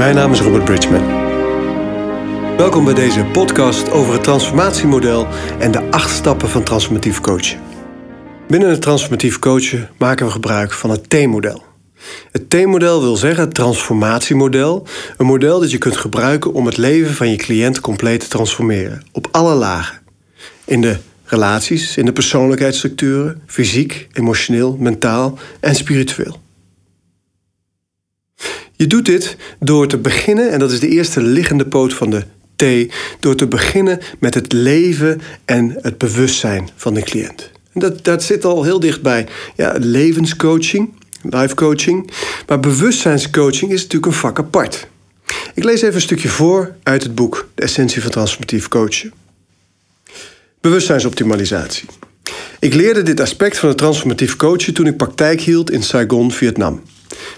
Mijn naam is Robert Bridgman. Welkom bij deze podcast over het transformatiemodel en de acht stappen van transformatief coachen. Binnen het transformatief coachen maken we gebruik van het T-model. Het T-model wil zeggen het transformatiemodel, een model dat je kunt gebruiken om het leven van je cliënt compleet te transformeren, op alle lagen. In de relaties, in de persoonlijkheidsstructuren, fysiek, emotioneel, mentaal en spiritueel. Je doet dit door te beginnen, en dat is de eerste liggende poot van de T, door te beginnen met het leven en het bewustzijn van de cliënt. En dat, dat zit al heel dichtbij ja, levenscoaching, life coaching. Maar bewustzijnscoaching is natuurlijk een vak apart. Ik lees even een stukje voor uit het boek De Essentie van Transformatief Coachen. Bewustzijnsoptimalisatie. Ik leerde dit aspect van het transformatief coachen toen ik praktijk hield in Saigon, Vietnam.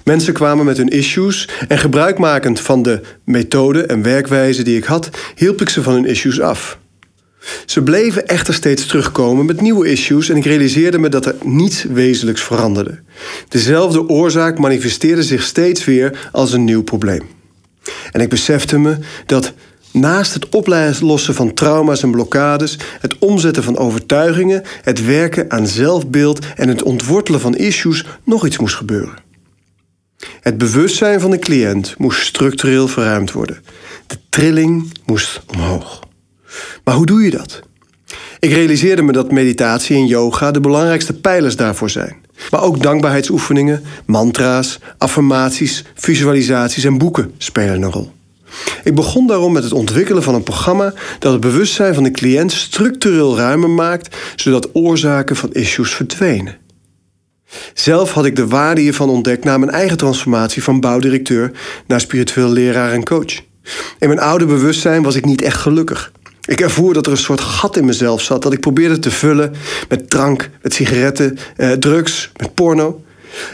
Mensen kwamen met hun issues en gebruikmakend van de methode en werkwijze die ik had, hielp ik ze van hun issues af. Ze bleven echter steeds terugkomen met nieuwe issues en ik realiseerde me dat er niets wezenlijks veranderde. Dezelfde oorzaak manifesteerde zich steeds weer als een nieuw probleem. En ik besefte me dat naast het oplossen van trauma's en blokkades, het omzetten van overtuigingen, het werken aan zelfbeeld en het ontwortelen van issues nog iets moest gebeuren. Het bewustzijn van de cliënt moest structureel verruimd worden. De trilling moest omhoog. Maar hoe doe je dat? Ik realiseerde me dat meditatie en yoga de belangrijkste pijlers daarvoor zijn. Maar ook dankbaarheidsoefeningen, mantra's, affirmaties, visualisaties en boeken spelen een rol. Ik begon daarom met het ontwikkelen van een programma dat het bewustzijn van de cliënt structureel ruimer maakt, zodat oorzaken van issues verdwenen. Zelf had ik de waarde hiervan ontdekt na mijn eigen transformatie van bouwdirecteur naar spiritueel leraar en coach. In mijn oude bewustzijn was ik niet echt gelukkig. Ik ervoer dat er een soort gat in mezelf zat dat ik probeerde te vullen met drank, met sigaretten, eh, drugs, met porno.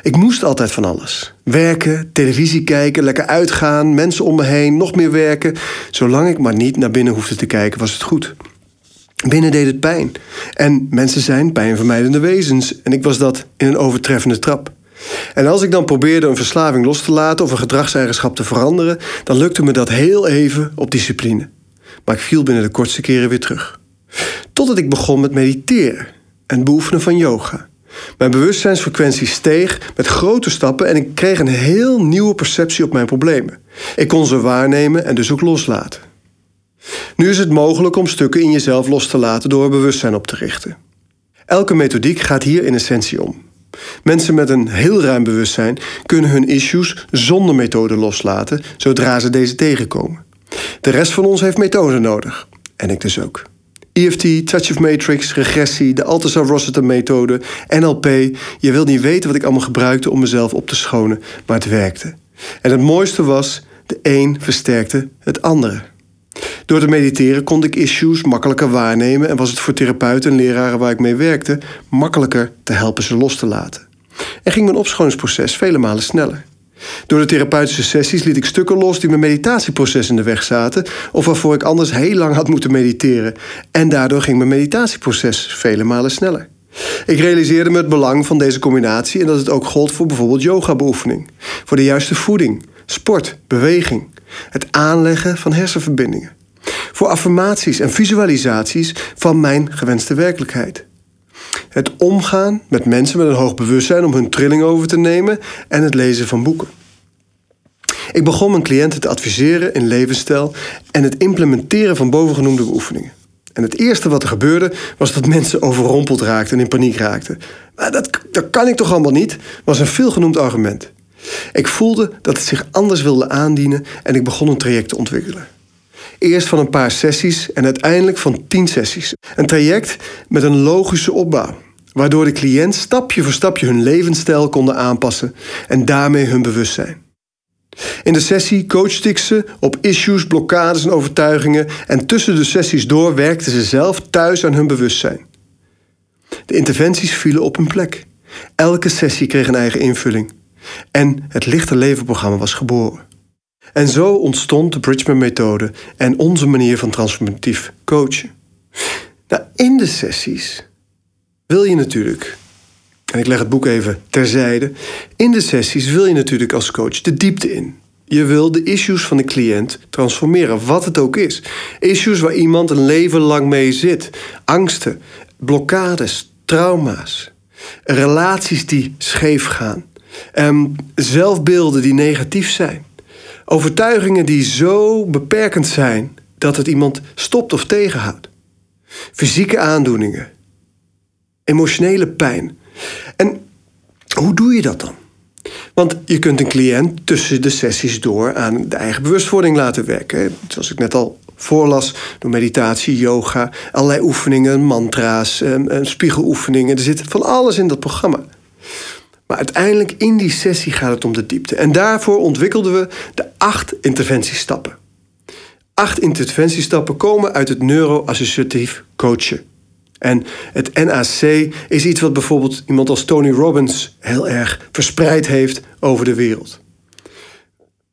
Ik moest altijd van alles. Werken, televisie kijken, lekker uitgaan, mensen om me heen, nog meer werken. Zolang ik maar niet naar binnen hoefde te kijken, was het goed. Binnen deed het pijn. En mensen zijn pijnvermijdende wezens. En ik was dat in een overtreffende trap. En als ik dan probeerde een verslaving los te laten of een gedragseigenschap te veranderen, dan lukte me dat heel even op discipline. Maar ik viel binnen de kortste keren weer terug. Totdat ik begon met mediteren en beoefenen van yoga. Mijn bewustzijnsfrequentie steeg met grote stappen en ik kreeg een heel nieuwe perceptie op mijn problemen. Ik kon ze waarnemen en dus ook loslaten. Nu is het mogelijk om stukken in jezelf los te laten door bewustzijn op te richten. Elke methodiek gaat hier in essentie om. Mensen met een heel ruim bewustzijn kunnen hun issues zonder methode loslaten zodra ze deze tegenkomen. De rest van ons heeft methode nodig. En ik dus ook. EFT, Touch of Matrix, regressie, de Althusser-Rossiter-methode, NLP. Je wilt niet weten wat ik allemaal gebruikte om mezelf op te schonen, maar het werkte. En het mooiste was, de een versterkte het andere. Door te mediteren kon ik issues makkelijker waarnemen en was het voor therapeuten en leraren waar ik mee werkte makkelijker te helpen ze los te laten. En ging mijn opschoningsproces vele malen sneller. Door de therapeutische sessies liet ik stukken los die mijn meditatieproces in de weg zaten, of waarvoor ik anders heel lang had moeten mediteren. En daardoor ging mijn meditatieproces vele malen sneller. Ik realiseerde me het belang van deze combinatie en dat het ook gold voor bijvoorbeeld yoga-beoefening, voor de juiste voeding, sport, beweging, het aanleggen van hersenverbindingen, voor affirmaties en visualisaties van mijn gewenste werkelijkheid. Het omgaan met mensen met een hoog bewustzijn om hun trilling over te nemen en het lezen van boeken. Ik begon mijn cliënten te adviseren in levensstijl en het implementeren van bovengenoemde beoefeningen. En het eerste wat er gebeurde was dat mensen overrompeld raakten en in paniek raakten. Maar dat, dat kan ik toch allemaal niet, was een veelgenoemd argument. Ik voelde dat het zich anders wilde aandienen en ik begon een traject te ontwikkelen. Eerst van een paar sessies en uiteindelijk van tien sessies. Een traject met een logische opbouw, waardoor de cliënt stapje voor stapje hun levensstijl konden aanpassen en daarmee hun bewustzijn. In de sessie coachte ik ze op issues, blokkades en overtuigingen en tussen de sessies door werkten ze zelf thuis aan hun bewustzijn. De interventies vielen op hun plek. Elke sessie kreeg een eigen invulling. En het lichte levenprogramma was geboren. En zo ontstond de Bridgman-methode en onze manier van transformatief coachen. Nou, in de sessies wil je natuurlijk, en ik leg het boek even terzijde, in de sessies wil je natuurlijk als coach de diepte in. Je wil de issues van de cliënt transformeren, wat het ook is. Issues waar iemand een leven lang mee zit. Angsten, blokkades, trauma's. Relaties die scheef gaan. Um, zelfbeelden die negatief zijn. Overtuigingen die zo beperkend zijn dat het iemand stopt of tegenhoudt. Fysieke aandoeningen. Emotionele pijn. En hoe doe je dat dan? Want je kunt een cliënt tussen de sessies door aan de eigen bewustwording laten werken. Zoals ik net al voorlas, door meditatie, yoga, allerlei oefeningen, mantra's, spiegeloefeningen. Er zit van alles in dat programma. Maar uiteindelijk in die sessie gaat het om de diepte. En daarvoor ontwikkelden we de acht interventiestappen. Acht interventiestappen komen uit het neuroassociatief coachen. En het NAC is iets wat bijvoorbeeld iemand als Tony Robbins heel erg verspreid heeft over de wereld.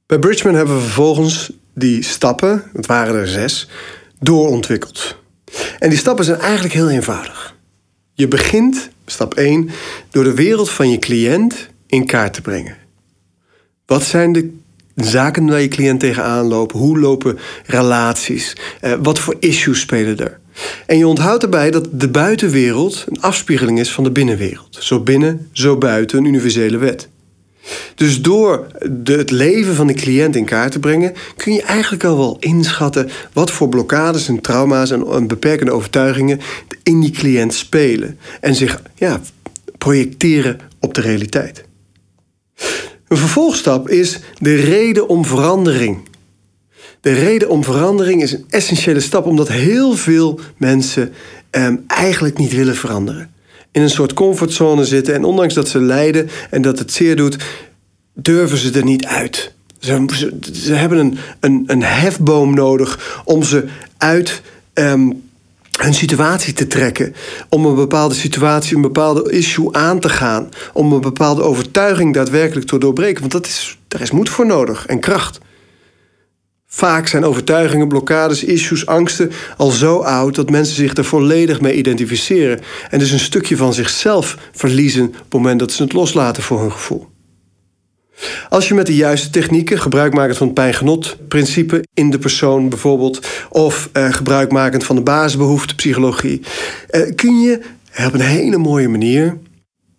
Bij Bridgman hebben we vervolgens die stappen, het waren er zes, doorontwikkeld. En die stappen zijn eigenlijk heel eenvoudig. Je begint, stap 1, door de wereld van je cliënt in kaart te brengen. Wat zijn de zaken waar je cliënt tegenaan loopt? Hoe lopen relaties? Eh, wat voor issues spelen er? En je onthoudt erbij dat de buitenwereld een afspiegeling is van de binnenwereld. Zo binnen, zo buiten, een universele wet. Dus door het leven van de cliënt in kaart te brengen, kun je eigenlijk al wel inschatten wat voor blokkades en trauma's en, en beperkende overtuigingen in die cliënt spelen. En zich ja, projecteren op de realiteit. Een vervolgstap is de reden om verandering. De reden om verandering is een essentiële stap, omdat heel veel mensen ehm, eigenlijk niet willen veranderen. In een soort comfortzone zitten en ondanks dat ze lijden en dat het zeer doet, durven ze er niet uit. Ze, ze, hebben een, een, een hefboom nodig om ze uit ehm, hun situatie te trekken. Om een bepaalde situatie, een bepaalde issue aan te gaan. Om een bepaalde overtuiging daadwerkelijk te doorbreken. Want dat is, daar is moed voor nodig en kracht. Vaak zijn overtuigingen, blokkades, issues, angsten al zo oud dat mensen zich er volledig mee identificeren en dus een stukje van zichzelf verliezen op het moment dat ze het loslaten voor hun gevoel. Als je met de juiste technieken, gebruikmakend van het pijngenot-principe in de persoon bijvoorbeeld, of eh, gebruikmakend van de basisbehoeftepsychologie, eh, kun je op een hele mooie manier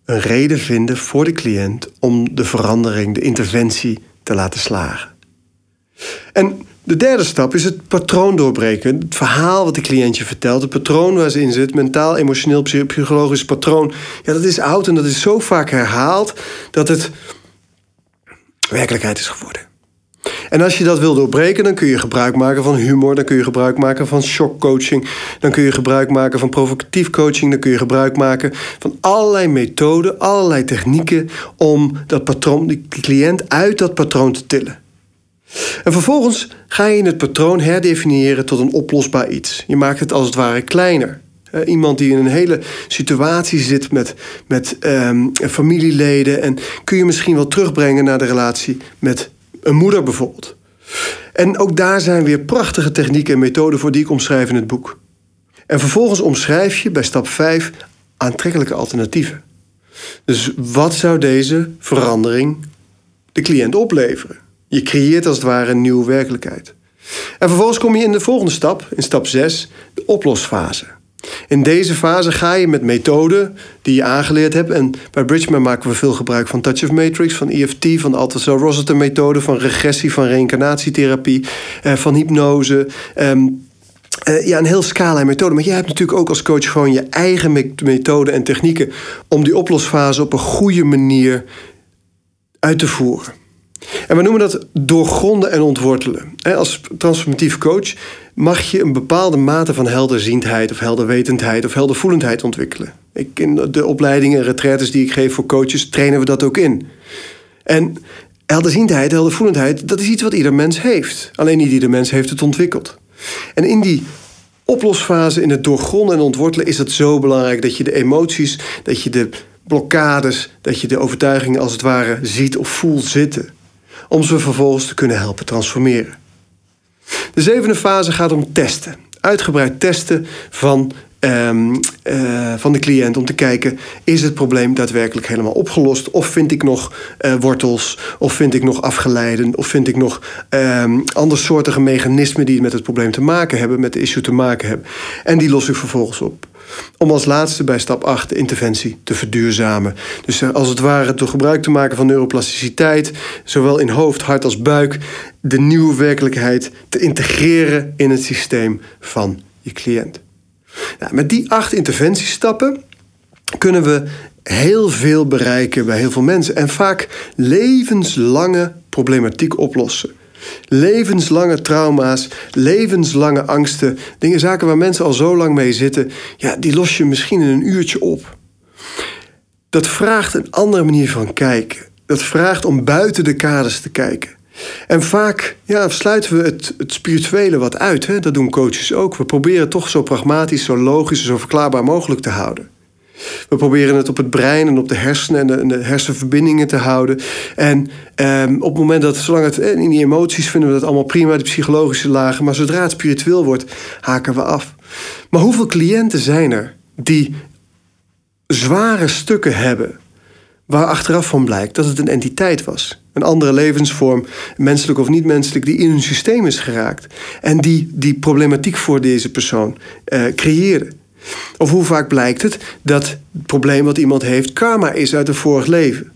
een reden vinden voor de cliënt om de verandering, de interventie te laten slagen. En de derde stap is het patroon doorbreken. Het verhaal wat de cliëntje vertelt, het patroon waar ze in zit, mentaal, emotioneel, psychologisch patroon. Ja, dat is oud en dat is zo vaak herhaald dat het werkelijkheid is geworden. En als je dat wil doorbreken, dan kun je gebruik maken van humor, dan kun je gebruik maken van shockcoaching, dan kun je gebruik maken van provocatief coaching, dan kun je gebruik maken van allerlei methoden, allerlei technieken om dat patroon, die cliënt uit dat patroon te tillen. En vervolgens ga je het patroon herdefiniëren tot een oplosbaar iets. Je maakt het als het ware kleiner. Iemand die in een hele situatie zit met, met um, familieleden. En kun je misschien wel terugbrengen naar de relatie met een moeder bijvoorbeeld. En ook daar zijn weer prachtige technieken en methoden voor die ik omschrijf in het boek. En vervolgens omschrijf je bij stap 5 aantrekkelijke alternatieven. Dus wat zou deze verandering de cliënt opleveren? Je creëert als het ware een nieuwe werkelijkheid. En vervolgens kom je in de volgende stap, in stap 6, de oplosfase. In deze fase ga je met methoden die je aangeleerd hebt. En bij Bridgman maken we veel gebruik van Touch of Matrix, van EFT, van de Althusser methode, van regressie, van reïncarnatietherapie, eh, van hypnose. Ehm, eh, ja, een heel scala en methode. Maar jij hebt natuurlijk ook als coach gewoon je eigen methode en technieken om die oplosfase op een goede manier uit te voeren. En we noemen dat doorgronden en ontwortelen. Als transformatief coach mag je een bepaalde mate van helderziendheid of helderwetendheid of heldervoelendheid ontwikkelen. Ik, in de opleidingen en retraites die ik geef voor coaches trainen we dat ook in. En helderziendheid, heldervoelendheid, dat is iets wat ieder mens heeft. Alleen niet ieder mens heeft het ontwikkeld. En in die oplosfase, in het doorgronden en ontwortelen, is het zo belangrijk dat je de emoties, dat je de blokkades, dat je de overtuigingen als het ware ziet of voelt zitten om ze vervolgens te kunnen helpen transformeren. De zevende fase gaat om testen. Uitgebreid testen van ehm, eh, van de cliënt om te kijken: is het probleem daadwerkelijk helemaal opgelost? Of vind ik nog uh, wortels? Of vind ik nog afgeleiden? Of vind ik nog um, andersoortige mechanismen die met het probleem te maken hebben, met de issue te maken hebben? En die los ik vervolgens op. Om als laatste bij stap 8 de interventie te verduurzamen. Dus eh, als het ware door gebruik te maken van neuroplasticiteit, zowel in hoofd, hart als buik, de nieuwe werkelijkheid te integreren in het systeem van je cliënt. Nou, met die acht interventiestappen kunnen we heel veel bereiken bij heel veel mensen en vaak levenslange problematiek oplossen. Levenslange trauma's, levenslange angsten, dingen, zaken waar mensen al zo lang mee zitten, ja, die los je misschien in een uurtje op. Dat vraagt een andere manier van kijken. Dat vraagt om buiten de kaders te kijken. En vaak ja, sluiten we het, het spirituele wat uit. Hè? Dat doen coaches ook. We proberen toch zo pragmatisch, zo logisch, zo verklaarbaar mogelijk te houden. We proberen het op het brein en op de hersenen en de, hersenverbindingen te houden. En ehm, op het moment dat, zolang het in die emoties vinden we dat allemaal prima, de psychologische lagen. Maar zodra het spiritueel wordt, haken we af. Maar hoeveel cliënten zijn er die zware stukken hebben waar achteraf van blijkt dat het een entiteit was. Een andere levensvorm, menselijk of niet menselijk, die in hun systeem is geraakt. En die die problematiek voor deze persoon uh, creëerde. Of hoe vaak blijkt het dat het probleem wat iemand heeft karma is uit een vorig leven.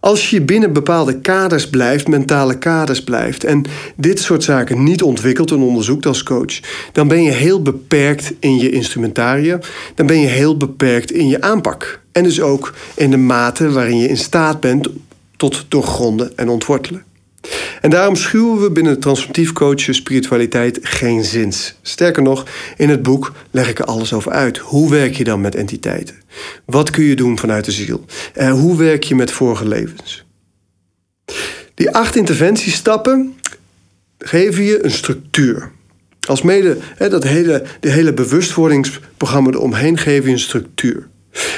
Als je binnen bepaalde kaders blijft, mentale kaders blijft, en dit soort zaken niet ontwikkelt en onderzoekt als coach, dan ben je heel beperkt in je instrumentarium, dan ben je heel beperkt in je aanpak. En dus ook in de mate waarin je in staat bent tot doorgronden en ontwortelen. En daarom schuwen we binnen het transformatief coachen spiritualiteit geen zins. Sterker nog, in het boek leg ik er alles over uit. Hoe werk je dan met entiteiten? Wat kun je doen vanuit de ziel? En hoe werk je met vorige levens? Die acht interventiestappen geven je een structuur. Als mede hè, dat hele, de hele bewustwordingsprogramma eromheen geven je een structuur.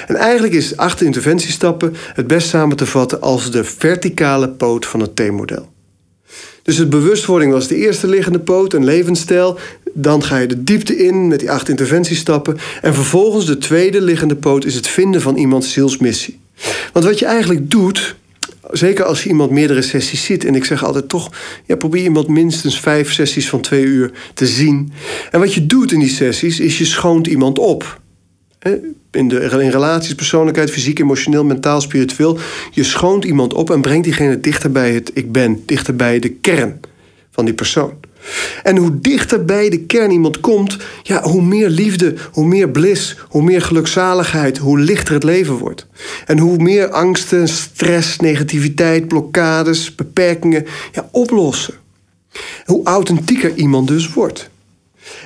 En eigenlijk is acht interventiestappen het best samen te vatten als de verticale poot van het T-model. Dus het bewustwording was de eerste liggende poot, een levensstijl. Dan ga je de diepte in met die acht interventiestappen. En vervolgens de tweede liggende poot is het vinden van iemands zielsmissie. Want wat je eigenlijk doet, zeker als je iemand meerdere sessies ziet, en ik zeg altijd toch, ja, probeer iemand minstens vijf sessies van twee uur te zien. En wat je doet in die sessies, is je schoont iemand op in, de, in relaties, persoonlijkheid, fysiek, emotioneel, mentaal, spiritueel. Je schoont iemand op en brengt diegene dichter bij het ik ben, dichter bij de kern van die persoon. En hoe dichter bij de kern iemand komt, ja, hoe meer liefde, hoe meer bliss, hoe meer gelukzaligheid, hoe lichter het leven wordt. En hoe meer angsten, stress, negativiteit, blokkades, beperkingen ja, oplossen. Hoe authentieker iemand dus wordt.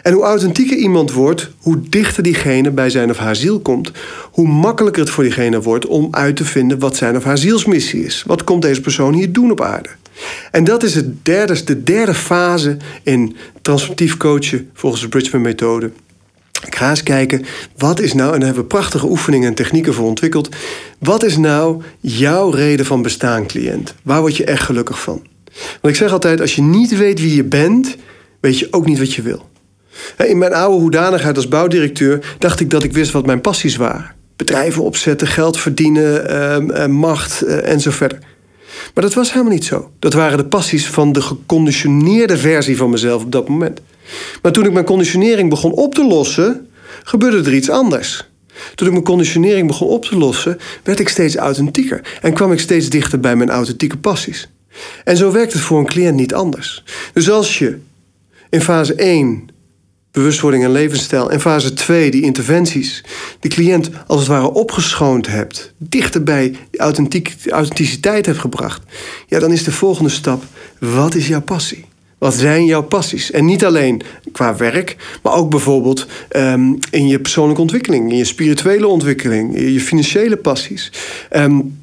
En hoe authentieker iemand wordt, hoe dichter diegene bij zijn of haar ziel komt, hoe makkelijker het voor diegene wordt om uit te vinden wat zijn of haar zielsmissie is. Wat komt deze persoon hier doen op aarde? En dat is het derde, de derde fase in transformatief coachen volgens de Bridgman-methode. Ik ga eens kijken, wat is nou, en daar hebben we prachtige oefeningen en technieken voor ontwikkeld. Wat is nou jouw reden van bestaan, cliënt? Waar word je echt gelukkig van? Want ik zeg altijd, als je niet weet wie je bent, weet je ook niet wat je wil. In mijn oude hoedanigheid als bouwdirecteur dacht ik dat ik wist wat mijn passies waren. Bedrijven opzetten, geld verdienen, ehm, eh, macht eh, en zo verder. Maar dat was helemaal niet zo. Dat waren de passies van de geconditioneerde versie van mezelf op dat moment. Maar toen ik mijn conditionering begon op te lossen, gebeurde er iets anders. Toen ik mijn conditionering begon op te lossen, werd ik steeds authentieker en kwam ik steeds dichter bij mijn authentieke passies. En zo werkt het voor een cliënt niet anders. Dus als je in fase 1 bewustwording en levensstijl. En fase 2, die interventies, de cliënt als het ware opgeschoond hebt, dichter bij die authenticiteit hebt gebracht, ja, dan is de volgende stap: wat is jouw passie? Wat zijn jouw passies? En niet alleen qua werk, maar ook bijvoorbeeld um, in je persoonlijke ontwikkeling, in je spirituele ontwikkeling, in je financiële passies. Um,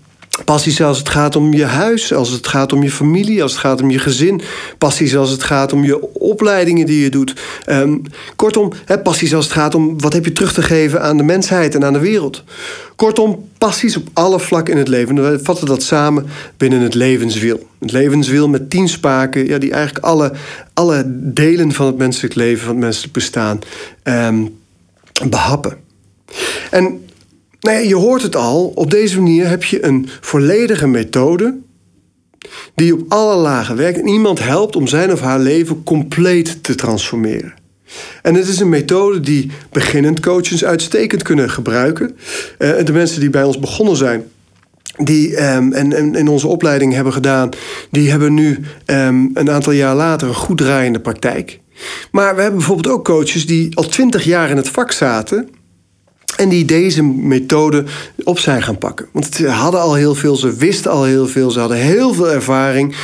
Passies als het gaat om je huis, als het gaat om je familie, als het gaat om je gezin. Passies als het gaat om je opleidingen die je doet. Um, kortom, he, passies als het gaat om wat heb je terug te geven aan de mensheid en aan de wereld. Kortom, passies op alle vlakken in het leven. We vatten dat samen binnen het levenswiel. Het levenswiel met tien spaken, ja, die eigenlijk alle, alle delen van het menselijk leven, van het menselijk bestaan. Um, behappen. En ja, je hoort het al, op deze manier heb je een volledige methode die op alle lagen werkt en iemand helpt om zijn of haar leven compleet te transformeren. En het is een methode die beginnend coaches uitstekend kunnen gebruiken. Uh, de mensen die bij ons begonnen zijn, die um, en, in onze opleiding hebben gedaan, die hebben nu um, een aantal jaar later een goed draaiende praktijk. Maar we hebben bijvoorbeeld ook coaches die al twintig jaar in het vak zaten. En die deze methode op zijn gaan pakken. Want ze hadden al heel veel, ze wisten al heel veel, ze hadden heel veel ervaring.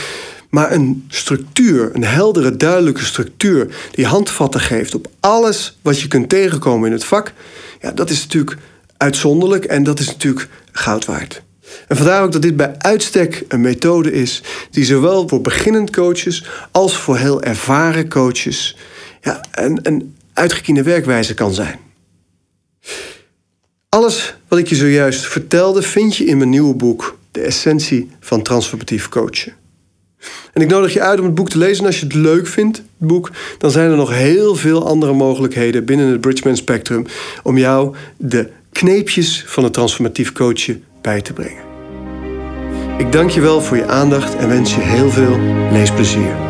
Maar een structuur, een heldere, duidelijke structuur, die handvatten geeft op alles wat je kunt tegenkomen in het vak, ja, dat is natuurlijk uitzonderlijk en dat is natuurlijk goud waard. En vandaar ook dat dit bij uitstek een methode is die zowel voor beginnend coaches als voor heel ervaren coaches ja, een, een uitgekiende werkwijze kan zijn. Alles wat ik je zojuist vertelde vind je in mijn nieuwe boek De Essentie van Transformatief Coachen. En ik nodig je uit om het boek te lezen. En als je het leuk vindt, het boek, dan zijn er nog heel veel andere mogelijkheden binnen het Bridgman Spectrum om jou de kneepjes van het transformatief coachen bij te brengen. Ik dank je wel voor je aandacht en wens je heel veel leesplezier.